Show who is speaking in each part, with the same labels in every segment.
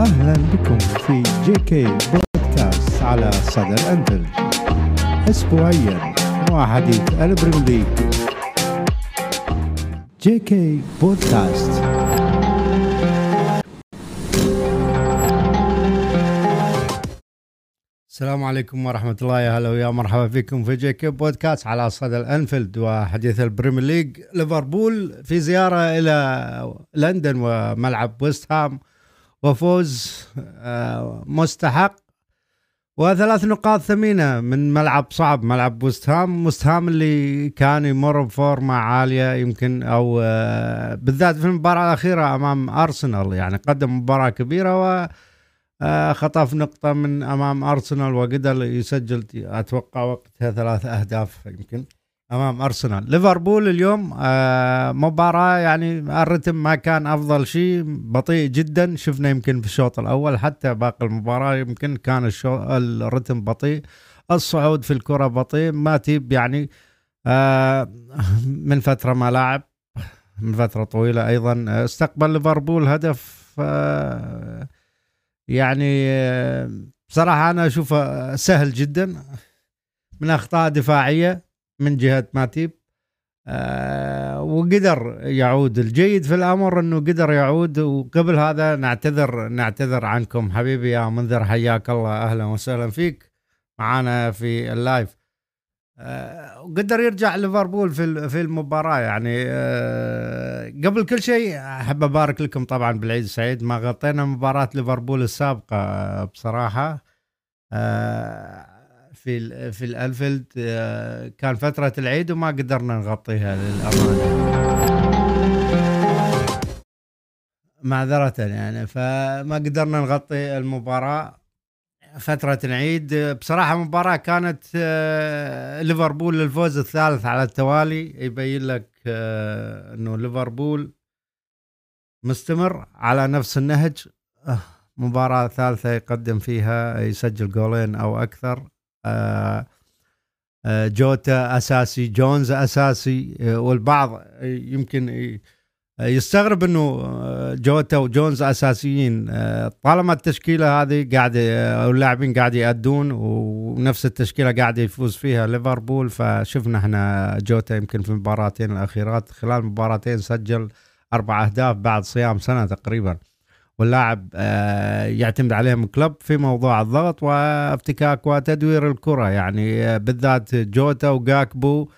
Speaker 1: أهلا بكم في JK podcast على صدى الأنفيلد أسبوعيا مع حديث البريم JK podcast السلام عليكم ورحمة الله. يا هلا ويا مرحبا فيكم في JK podcast على صدى الأنفيلد وحديث البريمير ليج. ليفربول في زيارة إلى لندن وملعب ويست هام. وفوز آه، مستحق. وثلاث نقاط ثمينة من ملعب صعب ملعب ويست هام اللي كان يمر بفورمة عالية يمكن أو آه، بالذات في المباراة الأخيرة أمام أرسنال. يعني قدم مباراة كبيرة و آه، خطف نقطة من أمام أرسنال وقدر يسجل أتوقع وقتها ثلاث أهداف يمكن. أمام أرسنال. ليفربول اليوم آه، مباراة يعني الرتم ما كان أفضل شيء بطيء جدا. شفنا يمكن في الشوط الأول حتى باقي المباراة يمكن كان الشوط الرتم بطيء الصعود في الكرة بطيء. ما تيب يعني آه، من فترة ما لاعب من فترة طويلة أيضا. استقبل ليفربول هدف يعني بصراحة أنا أشوفه سهل جدا من أخطاء دفاعية. من جهة ماتيب أه وقدر يعود. الجيد في الأمر أنه قدر يعود وقبل هذا نعتذر نعتذر عنكم. حبيبي يا منذر حياك الله. أهلا وسهلا فيك. معانا في اللايف. أه وقدر يرجع ليفربول في في المباراة. يعني أه قبل كل شيء أحب أبارك لكم طبعا بالعيد السعيد ما غطينا مباراة ليفربول السابقة بصراحة. في في الأنفيلد أه كان فترة العيد وما قدرنا نغطيها للامانه معذرة يعني فما قدرنا نغطي المباراة. فترة العيد بصراحة مباراة كانت آه، ليفربول للفوز الثالث على التوالي. يبين لك آه، إنه ليفربول مستمر على نفس النهج. آه، مباراة ثالثة يقدم فيها يسجل جولين أو أكثر. جوتا أساسي جونز أساسي والبعض يمكن يستغرب إنه آه، جوتا وجونز أساسيين. آه، طالما التشكيلة هذه قاعدة أو اللاعبين قاعد يأدون ونفس التشكيلة قاعد يفوز فيها ليفربول فشفنا إحنا جوتا يمكن في المباراتين الأخيرات خلال مباراتين سجل أربع أهداف بعد صيام سنة تقريبا. واللاعب آه، يعتمد عليهم كلوب في موضوع الضغط وافتكاك وتدوير الكرة. يعني بالذات جوتا وجاكبو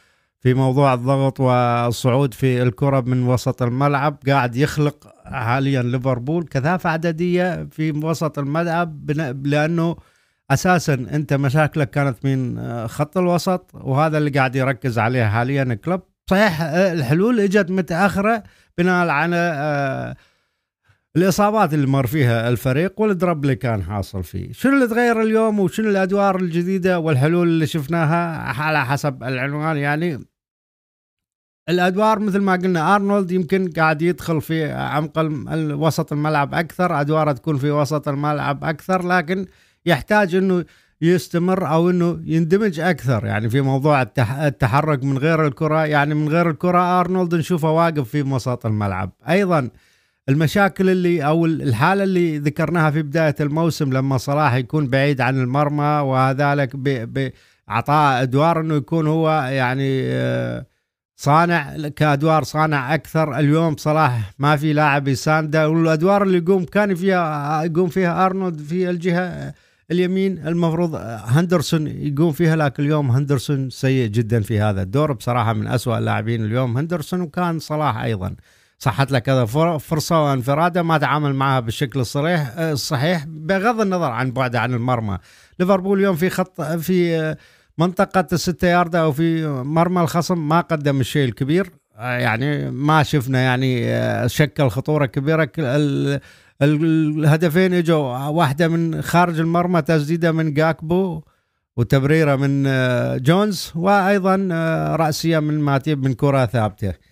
Speaker 1: في موضوع الضغط والصعود في الكرة من وسط الملعب قاعد يخلق حاليا ليفربول كثافة عددية في وسط الملعب لأنه أساسا أنت مشاكلك كانت من خط الوسط وهذا اللي قاعد يركز عليه حاليا كلوب صحيح الحلول إجت متأخرة بناء على آه، الإصابات اللي مر فيها الفريق والدرب اللي كان حاصل فيه. شنو اللي تغير اليوم وشنو الأدوار الجديدة والحلول اللي شفناها على حسب العنوان؟ يعني الأدوار مثل ما قلنا أرنولد يمكن قاعد يدخل في عمق وسط الملعب أكثر أدواره تكون في وسط الملعب أكثر لكن يحتاج إنه يستمر أو إنه يندمج أكثر. يعني في موضوع التحرك من غير الكرة يعني من غير الكرة أرنولد نشوفه واقف في وسط الملعب. أيضا المشاكل اللي أو الحالة اللي ذكرناها في بداية الموسم لما صلاح يكون بعيد عن المرمى وذلك باعطاء أدوار إنه يكون هو يعني آه صانع كأدوار صانع أكثر. اليوم صلاح ما في لاعب يسانده. والأدوار اللي يقوم كان فيها يقوم فيها أرنولد في الجهة اليمين. المفروض هندرسون يقوم فيها لكن اليوم هندرسون سيء جدا في هذا الدور. بصراحة من أسوأ اللاعبين اليوم هندرسون وكان صلاح أيضا. صحت له كذا فرصة وانفرادة ما تعامل معها بالشكل الصريح الصحيح بغض النظر عن بعده عن المرمى. ليفربول اليوم في خط في منطقة الستة ياردة أو في مرمى الخصم ما قدم الشيء الكبير. يعني ما شفنا يعني آه، شكل خطورة كبيرة. الهدفين إجوا واحدة من خارج المرمى تسديدة من جاكبو وتبريرة من آه، جونز وأيضا آه، رأسية من ماتيب من كرة ثابتة.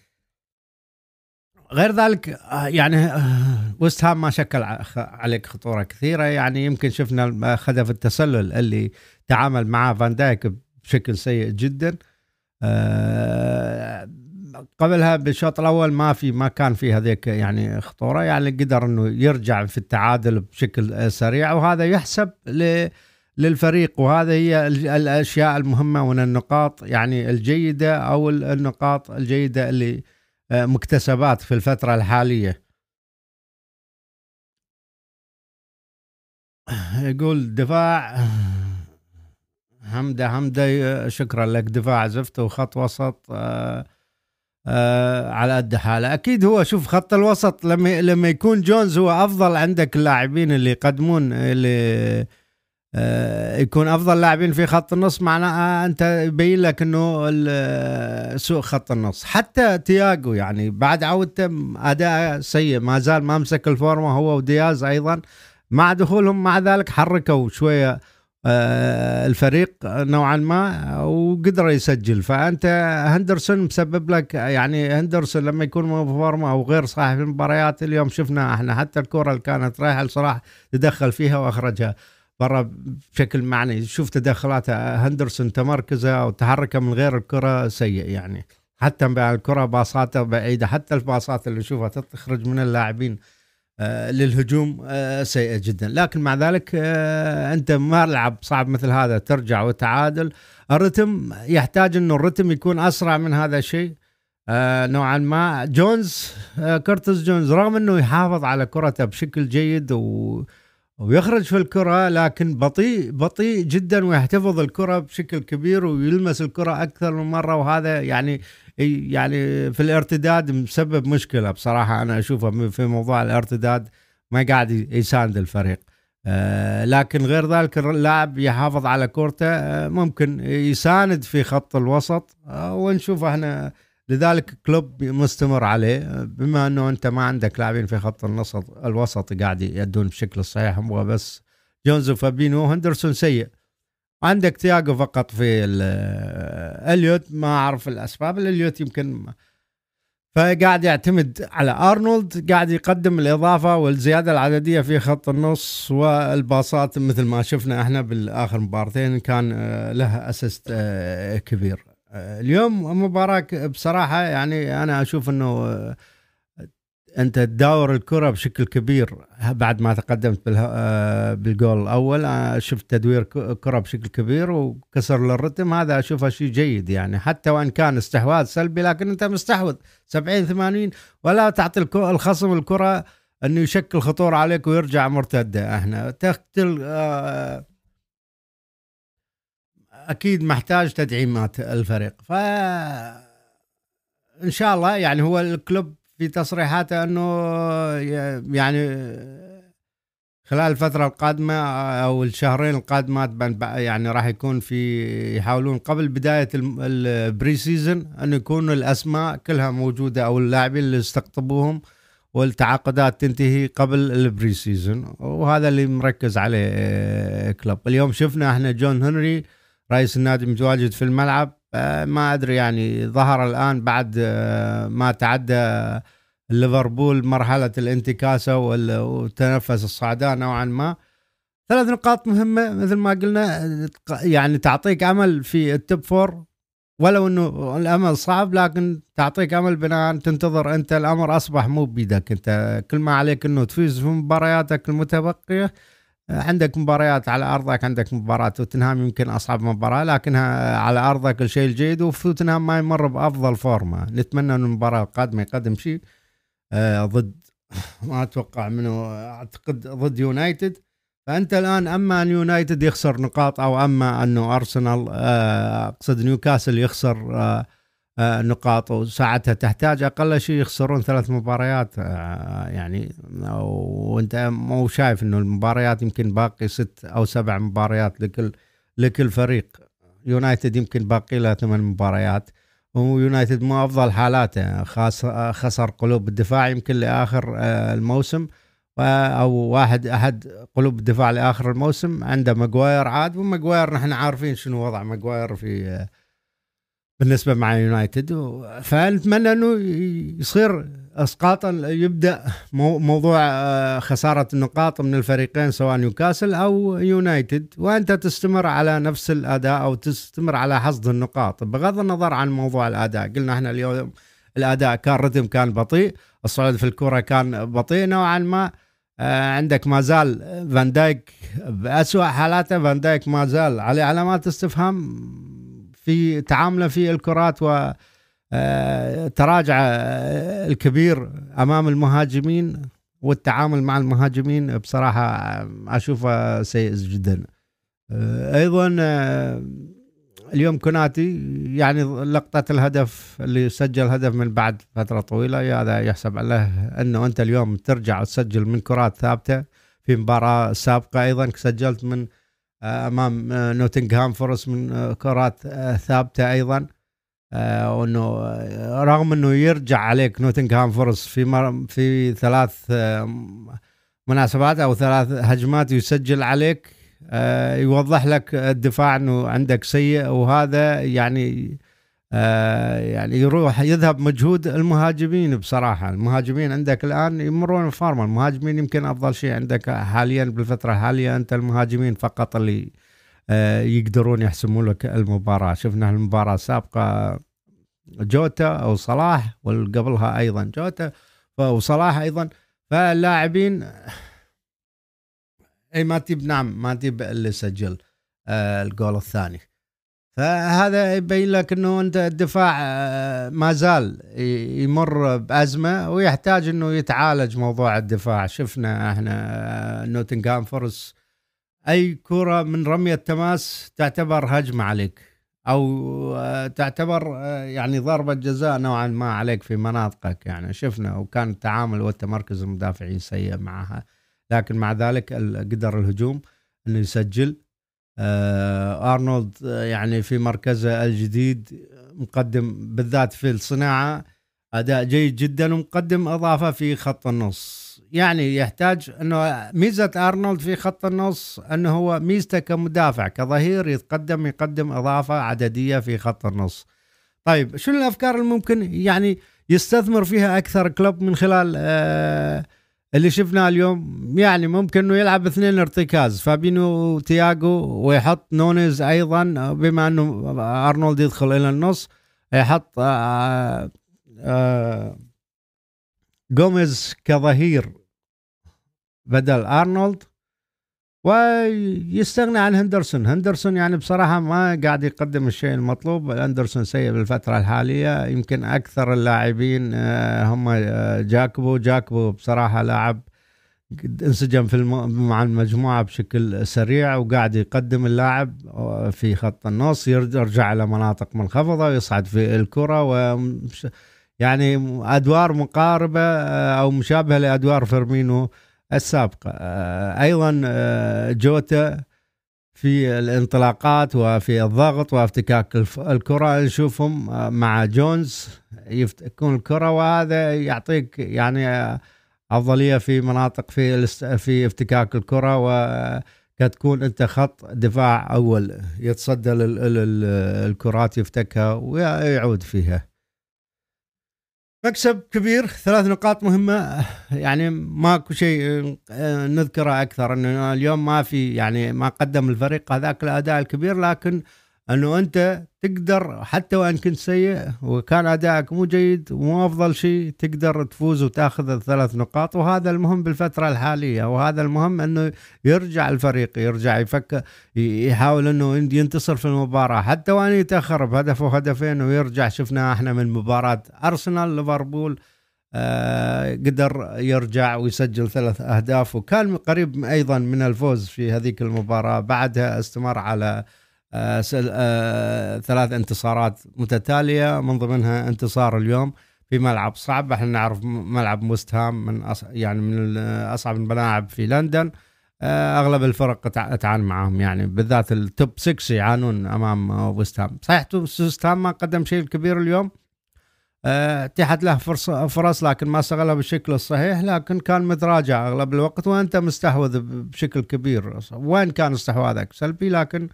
Speaker 1: غير ذلك يعني وست هام ما شكل عليك خطورة كثيرة. يعني يمكن شفنا هدف التسلل اللي تعامل معه فان دايك بشكل سيء جدا. آه، قبلها بالشوط الأول ما في ما كان في هذيك يعني خطورة. يعني قدر إنه يرجع في التعادل بشكل سريع. وهذا يحسب للفريق. وهذا هي الأشياء المهمة من النقاط يعني الجيدة أو النقاط الجيدة اللي آه، مكتسبات في الفترة الحالية. يقول دفاع حمدة حمدة شكرا لك. دفاع زفت وخط وسط آه آه على قد حاله. أكيد هو شوف خط الوسط لما لما يكون جونز هو أفضل عندك اللاعبين اللي يقدمون اللي آه يكون أفضل لاعبين في خط النص معناه أنت يبين لك إنه سوء خط النص. حتى تياجو يعني بعد عودته أداء سيء ما زال ما مسك الفورمة هو ودياز أيضا. مع دخولهم مع ذلك حركوا شوية آه، الفريق نوعا ما وقدر يسجل. فأنت هندرسون مسبب لك يعني هندرسون لما يكون فورمه أو غير صاحب المباريات اليوم شفنا إحنا حتى الكرة اللي كانت رايحة الصراحه تدخل فيها وأخرجها. برا بشكل معني. شوف تدخلات هندرسون تمركزه أو تحركه من غير الكرة سيء يعني. حتى الكرة باصاته بعيدة. حتى الباصات اللي نشوفها تخرج من اللاعبين آه، للهجوم آه، سيئة جدا. لكن مع ذلك آه، أنت ملعب صعب مثل هذا. ترجع وتعادل. الرتم يحتاج إنه الرتم يكون أسرع من هذا الشيء. نوعا ما. جونز كورتس جونز رغم إنه يحافظ على كرته بشكل جيد و ويخرج في الكرة لكن بطيء بطيء جدا ويحتفظ الكرة بشكل كبير ويلمس الكرة أكثر من مرة. وهذا يعني يعني في الارتداد مسبب مشكلة بصراحة. أنا أشوفه في موضوع الارتداد ما قاعد يساند الفريق. آه لكن غير ذلك اللاعب يحافظ على كورته آه ممكن يساند في خط الوسط. آه ونشوف إحنا لذلك كلوب مستمر عليه بما إنه أنت ما عندك لاعبين في خط النص الوسط قاعد يدون بشكل صحيح هو بس جونز وفابينو هندرسون سيء. عندك تياجو فقط في إليوت ما أعرف الأسباب إليوت يمكن فقاعد يعتمد على أرنولد قاعد يقدم الإضافة والزيادة العددية في خط النص والباصات مثل ما شفنا إحنا بالآخر مباراتين كان آه، له أسيست آه، كبير. آه، اليوم مباراة بصراحة يعني أنا أشوف إنه أنت تداور الكرة بشكل كبير بعد ما تقدمت آه، بالجول الأول. آه، شفت تدوير كرة بشكل كبير وكسر للرتم. هذا أشوفه شيء جيد يعني حتى وإن كان استحواذ سلبي لكن أنت مستحوذ. 70 80 ولا تعطي الخصم الكرة إنه يشكل خطورة عليك ويرجع مرتدة. إحنا تقتل آه، أكيد محتاج تدعيمات الفريق. ف إن شاء الله يعني هو الكلوب في تصريحاته إنه يعني خلال الفترة القادمة أو الشهرين القادمات يعني راح يكون في يحاولون قبل بداية ال pre-season إنه يكون الأسماء كلها موجودة أو اللاعبين اللي استقطبوهم والتعاقدات تنتهي قبل ال pre-season وهذا اللي مركز عليه آه، كلوب. اليوم شفنا إحنا جون هنري رئيس النادي متواجد في الملعب. آه، ما أدري يعني ظهر الآن بعد آه، ما تعدى ليفربول مرحلة الانتكاسة وتنفس الصعداء نوعا ما. ثلاث نقاط مهمة مثل ما قلنا يعني تعطيك أمل في ال top four. ولو إنه الأمل صعب لكن تعطيك أمل بناءً تنتظر أنت. الأمر أصبح مو بيدك أنت. كل ما عليك إنه تفوز في مبارياتك المتبقية عندك مباريات على أرضك عندك مباراه توتنهام يمكن أصعب مباراة لكنها على أرضك الشيء الجيد وتوتنهام ما يمر بأفضل فورمة. نتمنى ان المباراة القادمة يقدم شيء آه ضد ما أتوقع منه أعتقد ضد يونايتد. فأنت الآن أما أن يونايتد يخسر نقاط أو أما انه أرسنال آه، أقصد نيوكاسل يخسر آه نقاط وساعتها تحتاج أقل شيء يخسرون ثلاث مباريات آه، يعني وأنت مو شايف إنه المباريات يمكن باقي ست أو سبع مباريات لكل لكل فريق. يونايتد يمكن باقي له ثمان مباريات ويونايتد مو أفضل حالاته. خسر قلوب الدفاع يمكن لآخر آه، الموسم أو واحد أحد قلوب الدفاع لآخر الموسم عنده ماجواير عاد وماجواير نحن عارفين شنو وضع ماجواير في بالنسبة مع يونايتد. فنتمنى أنه يصير إسقاط يبدأ موضوع آه، خسارة النقاط من الفريقين سواء نيوكاسل أو يونايتد. وأنت تستمر على نفس الأداء أو تستمر على حصد النقاط. بغض النظر عن موضوع الأداء قلنا إحنا اليوم الأداء كان رتم كان بطيء الصعود في الكره كان بطيء نوعا ما. آه، عندك ما زال فان دايك بأسوأ حالاته فان دايك ما زال عليه علامات استفهام في تعامله في الكرات و آه، تراجع آه، الكبير أمام المهاجمين والتعامل مع المهاجمين بصراحة أشوفه سيء جدا. أيضا اليوم كوناتي يعني لقطة الهدف اللي سجل هدف من بعد فترة طويلة هذا يحسب له أنه أنت اليوم ترجع وتسجل من كرات ثابتة في مباراة سابقة. أيضا سجلت من آه، أمام آه، نوتنغهام فورست من آه، كرات ثابتة أيضا. وأنه رغم أنه يرجع عليك نوتنغهام فورست في في ثلاث مناسبات أو ثلاث هجمات يسجل عليك آه، يوضح لك الدفاع أنه عندك سيء وهذا يعني آه، يعني يروح يذهب مجهود المهاجمين بصراحة. المهاجمين عندك الآن يمرون ب فورمة. المهاجمين يمكن أفضل شيء عندك حاليا بالفترة الحالية أنت المهاجمين فقط اللي آه، يقدرون يحسمون لك المباراة. شفنا المباراة السابقة جوتا أو صلاح وقبلها أيضا جوتا وصلاح أيضا. فاللاعبين إي ما تجيب نعم ما تجيب اللي سجل آه الجول الثاني. فهذا يبين لك إنه أنت الدفاع آه ما زال يمر بأزمة ويحتاج إنه يتعالج موضوع الدفاع. شفنا إحنا آه نوتنغهام فورس أي كرة من رمية تماس تعتبر هجمة عليك أو آه تعتبر يعني ضربة جزاء نوعا ما عليك في مناطقك. يعني شفنا وكان التعامل والتمركز المدافعين سيء معها. لكن مع ذلك قدر الهجوم إنه يسجل. أرنولد آه، يعني في مركزه الجديد مقدم بالذات في الصناعة أداء جيد جدا ومقدم إضافة في خط النص. يعني يحتاج إنه ميزة أرنولد في خط النص إنه هو ميزته كمدافع كظهير يتقدم يقدم إضافة عددية في خط النص. طيب شنو الأفكار الممكن يعني يستثمر فيها أكثر كلوب من خلال آه اللي شفناه اليوم يعني ممكن إنه يلعب اثنين ارتكاز. فابينو تياجو ويحط نونيز أيضا بما إنه أرنولد يدخل إلى النص يحط آآ آه، آه، جوميز كظهير بدل أرنولد. ويستغني عن هندرسون. هندرسون يعني بصراحة ما قاعد يقدم الشيء المطلوب. هندرسون سيء بالفترة الحالية. يمكن أكثر اللاعبين آه، هم آه، جاكبو. جاكبو بصراحة لاعب انسجم في الم... مع المجموعة بشكل سريع وقاعد يقدم اللاعب آه، في خط النص. يرجع إلى مناطق منخفضة ويصعد في الكرة و يعني أدوار مقاربة أو مشابهة لأدوار فيرمينو السابقة. آه، أيضا آه، جوتا في الانطلاقات وفي الضغط وافتكاك الكرة. نشوفهم آه، مع جونز. يكون الكرة وهذا يعطيك يعني أفضلية في مناطق في في افتكاك الكرة. وكتكون أنت خط دفاع أول يتصدى الكرات يفتكها ويعود فيها. مكسب كبير ثلاث نقاط مهمة. يعني ماكو شيء آه، نذكره أكثر أنه اليوم ما في يعني ما قدم الفريق هذاك الأداء الكبير لكن أنه أنت تقدر حتى وإن كنت سيء وكان أدائك مو جيد ومو أفضل شيء تقدر تفوز وتأخذ الثلاث نقاط. وهذا المهم بالفترة الحالية. وهذا المهم أنه يرجع الفريق يرجع يفكر يحاول أنه ينتصر في المباراة. حتى وإن يتأخر بهدف وهدفين ويرجع شفنا إحنا من مباراة أرسنال ليفربول آه قدر يرجع ويسجل ثلاث أهداف. وكان قريب أيضا من الفوز في هذيك المباراة. بعدها استمر على آه، ثلاث انتصارات متتالية من ضمنها انتصار اليوم في ملعب صعب. إحنا نعرف ملعب مستهام من أص... يعني من أصعب الملاعب في لندن. آه، أغلب الفرق تعاني معاهم يعني بالذات ال top 6 يعانون أمام ويست هام. صحيح ويست هام ما قدم شيء كبير اليوم. اتيحت له فرص فرص لكن ما استغلها بالشكل الصحيح لكن كان متراجع أغلب الوقت وأنت مستحوذ بشكل كبير. وين كان استحواذك؟ سلبي لكن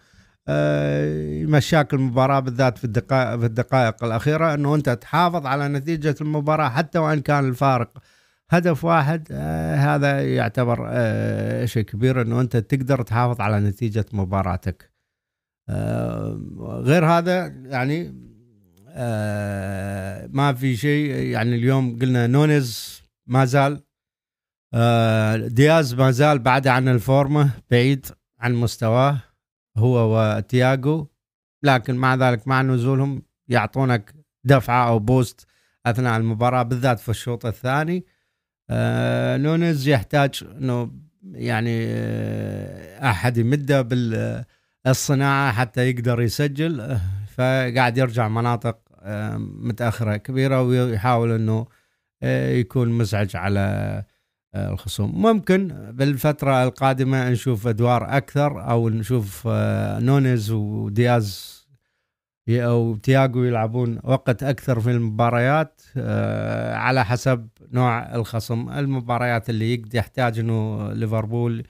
Speaker 1: يمشاك آه، المباراة بالذات في الدقائق في الدقائق الأخيرة أنه أنت تحافظ على نتيجة المباراة حتى وإن كان الفارق هدف واحد آه هذا يعتبر آه شيء كبير أنه أنت تقدر تحافظ على نتيجة مباراتك. غير هذا يعني ما في شيء يعني اليوم قلنا نونز ما زال دياز ما زال بعد عن الفورمة بعيد عن مستواه. هو وتياجو لكن مع ذلك مع نزولهم يعطونك دفعة أو boost أثناء المباراة بالذات في الشوط الثاني. آه نونز يحتاج إنه يعني آه أحد يمده بالصناعة حتى يقدر يسجل فقاعد يرجع مناطق آه متأخرة كبيرة ويحاول إنه آه يكون مزعج على الخصوم. ممكن بالفترة القادمة نشوف أدوار أكثر أو نشوف آه، نونيز ودياز أو تياجو يلعبون وقت أكثر في المباريات آه، على حسب نوع الخصم. المباريات اللي يحتاج إنه ليفربول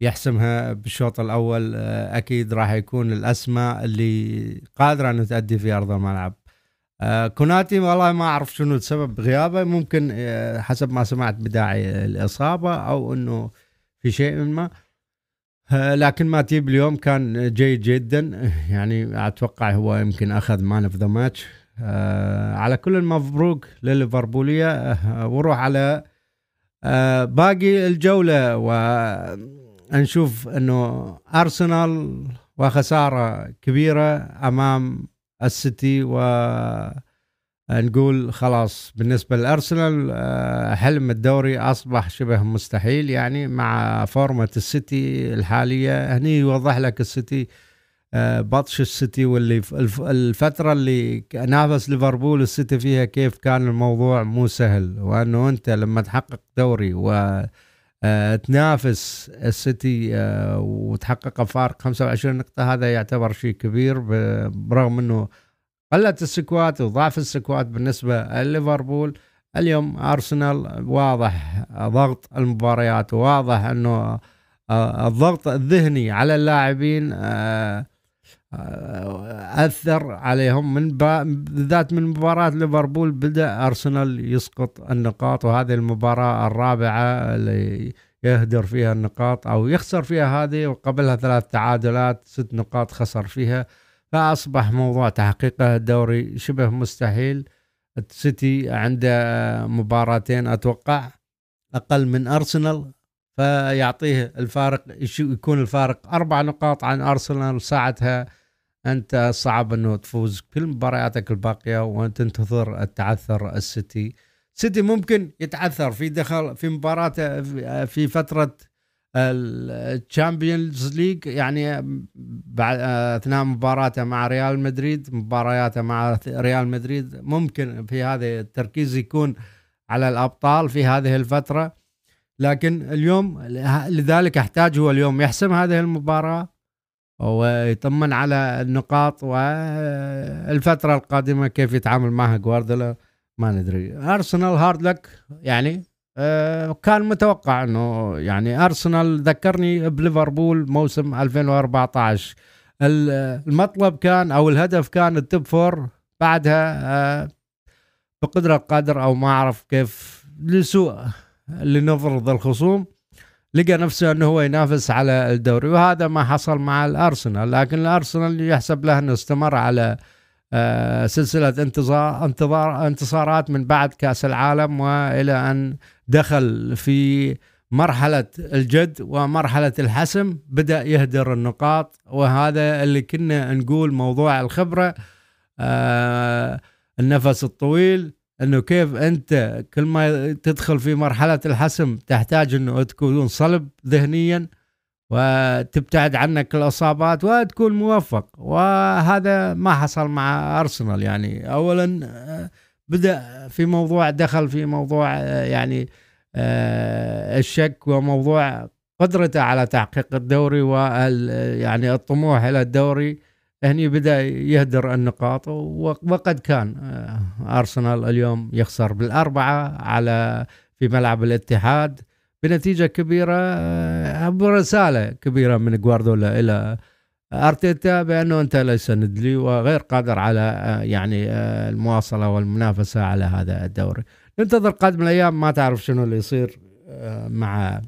Speaker 1: يحسمها بالشوط الأول أكيد راح يكون الأسماء اللي قادرة إنه تؤدي في أرض الملعب. آه كوناتي والله ما أعرف شنو السبب غيابه ممكن آه حسب ما سمعت بداعي الإصابة أو إنه في شيء ما. آه لكن ماتيب اليوم كان جيد جدا. يعني أتوقع هو يمكن أخذ man of the match. على كل مبروك لليفربولية. آه، وروح على آه، باقي الجولة ونشوف إنه أرسنال وخسارة كبيرة أمام السيتي و نقول خلاص بالنسبة للأرسنال آه، حلم الدوري أصبح شبه مستحيل يعني مع فورمة السيتي الحالية. هني يوضح لك السيتي آه، بطش السيتي واللي الفترة اللي نافس ليفربول السيتي فيها كيف كان الموضوع مو سهل. وأنه أنت لما تحقق دوري و تنافس السيتي آه، وتحقق فارق 25 نقطة. هذا يعتبر شيء كبير برغم إنه قلة ال squad وضعف ال squad بالنسبة لليفربول. اليوم أرسنال واضح ضغط المباريات واضح إنه آه، الضغط الذهني على اللاعبين أثر عليهم من بالذات من مباراة ليفربول بدأ أرسنال يسقط النقاط وهذه المباراة الرابعة اللي يهدر فيها النقاط أو يخسر فيها هذه وقبلها ثلاث تعادلات ست نقاط خسر فيها. فأصبح موضوع تحقيقه الدوري شبه مستحيل. السيتي عنده مباراتين أتوقع أقل من أرسنال فيعطيه الفارق يكون الفارق أربع نقاط عن أرسنال ساعتها أنت صعب أنه تفوز كل مبارياتك الباقية وأنت تنتظر التعثر السيتي. سيتي ممكن يتعثر في دخل في مباراته في فترة ال Champions League يعني بعد أثناء مباراته مع ريال مدريد مبارياته مع ريال مدريد ممكن في هذا التركيز يكون على الأبطال في هذه الفترة. لكن اليوم لذلك أحتاج هو اليوم يحسم هذه المباراة. ويطمن على النقاط والفترة القادمة كيف يتعامل معها جوارديولا ما ندري. أرسنال hard luck يعني آه، كان متوقع إنه يعني أرسنال ذكرني بليفربول موسم 2014 المطلب كان أو الهدف كان ال top four بعدها آه، بقدرة قادر أو ما أعرف كيف لسوء لنفرض الخصوم. لقى نفسه أنه هو ينافس على الدوري وهذا ما حصل مع الأرسنال لكن الأرسنال يحسب له أنه استمر على آه، سلسلة انتظار انتظار انتصارات من بعد كأس العالم وإلى أن دخل في مرحلة الجد ومرحلة الحسم بدأ يهدر النقاط وهذا اللي كنا نقول موضوع الخبرة آه، النفس الطويل إنه كيف أنت كل ما تدخل في مرحلة الحسم تحتاج إنه تكون صلب ذهنيا وتبتعد عنك الإصابات وتكون موفق. وهذا ما حصل مع أرسنال يعني. اولا بدأ في موضوع دخل في موضوع يعني آه، الشك وموضوع قدرته على تحقيق الدوري ويعني الطموح إلى الدوري. هني بدأ يهدر النقاط وقد كان آه، أرسنال اليوم يخسر بالأربعة على في ملعب الاتحاد بنتيجة كبيرة آه، برساله كبيرة من جوارديولا إلى أرتيتا بأنه أنت ليس ندلي وغير قادر على آه، يعني المواصلة والمنافسة على هذا الدوري. ننتظر قادم الأيام ما تعرف شنو اللي يصير مع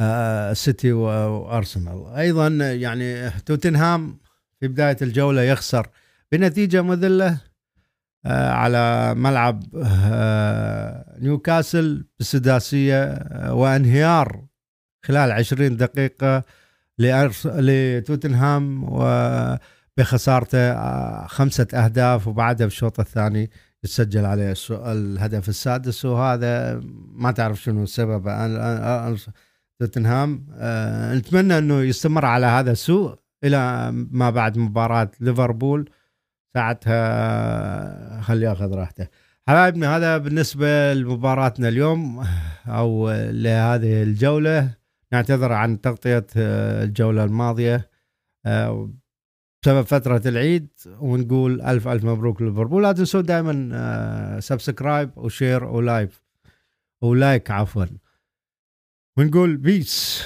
Speaker 1: السيتي وأرسنال. أيضا يعني توتنهام في بداية الجولة يخسر بنتيجة مذلة آه، على ملعب آه، نيوكاسل بالسداسية آه، وانهيار خلال 20 دقيقة لتوتنهام وبخسارته خمسة أهداف وبعدها بالشوط الثاني يتسجل عليه الهدف السادس. وهذا ما تعرف شنو السبب توتنهام. نتمنى إنه يستمر على هذا السوء إلى ما بعد مباراة ليفربول ساعتها خليه ياخذ راحته. حبايبنا هذا بالنسبة لمباراتنا اليوم أو لهذه الجولة. نعتذر عن تغطية الجولة الماضية بسبب فترة العيد ونقول ألف ألف مبروك ليفربول. لا تنسوا دائما subscribe و share و like. ولايك عفوا. ونقول بيس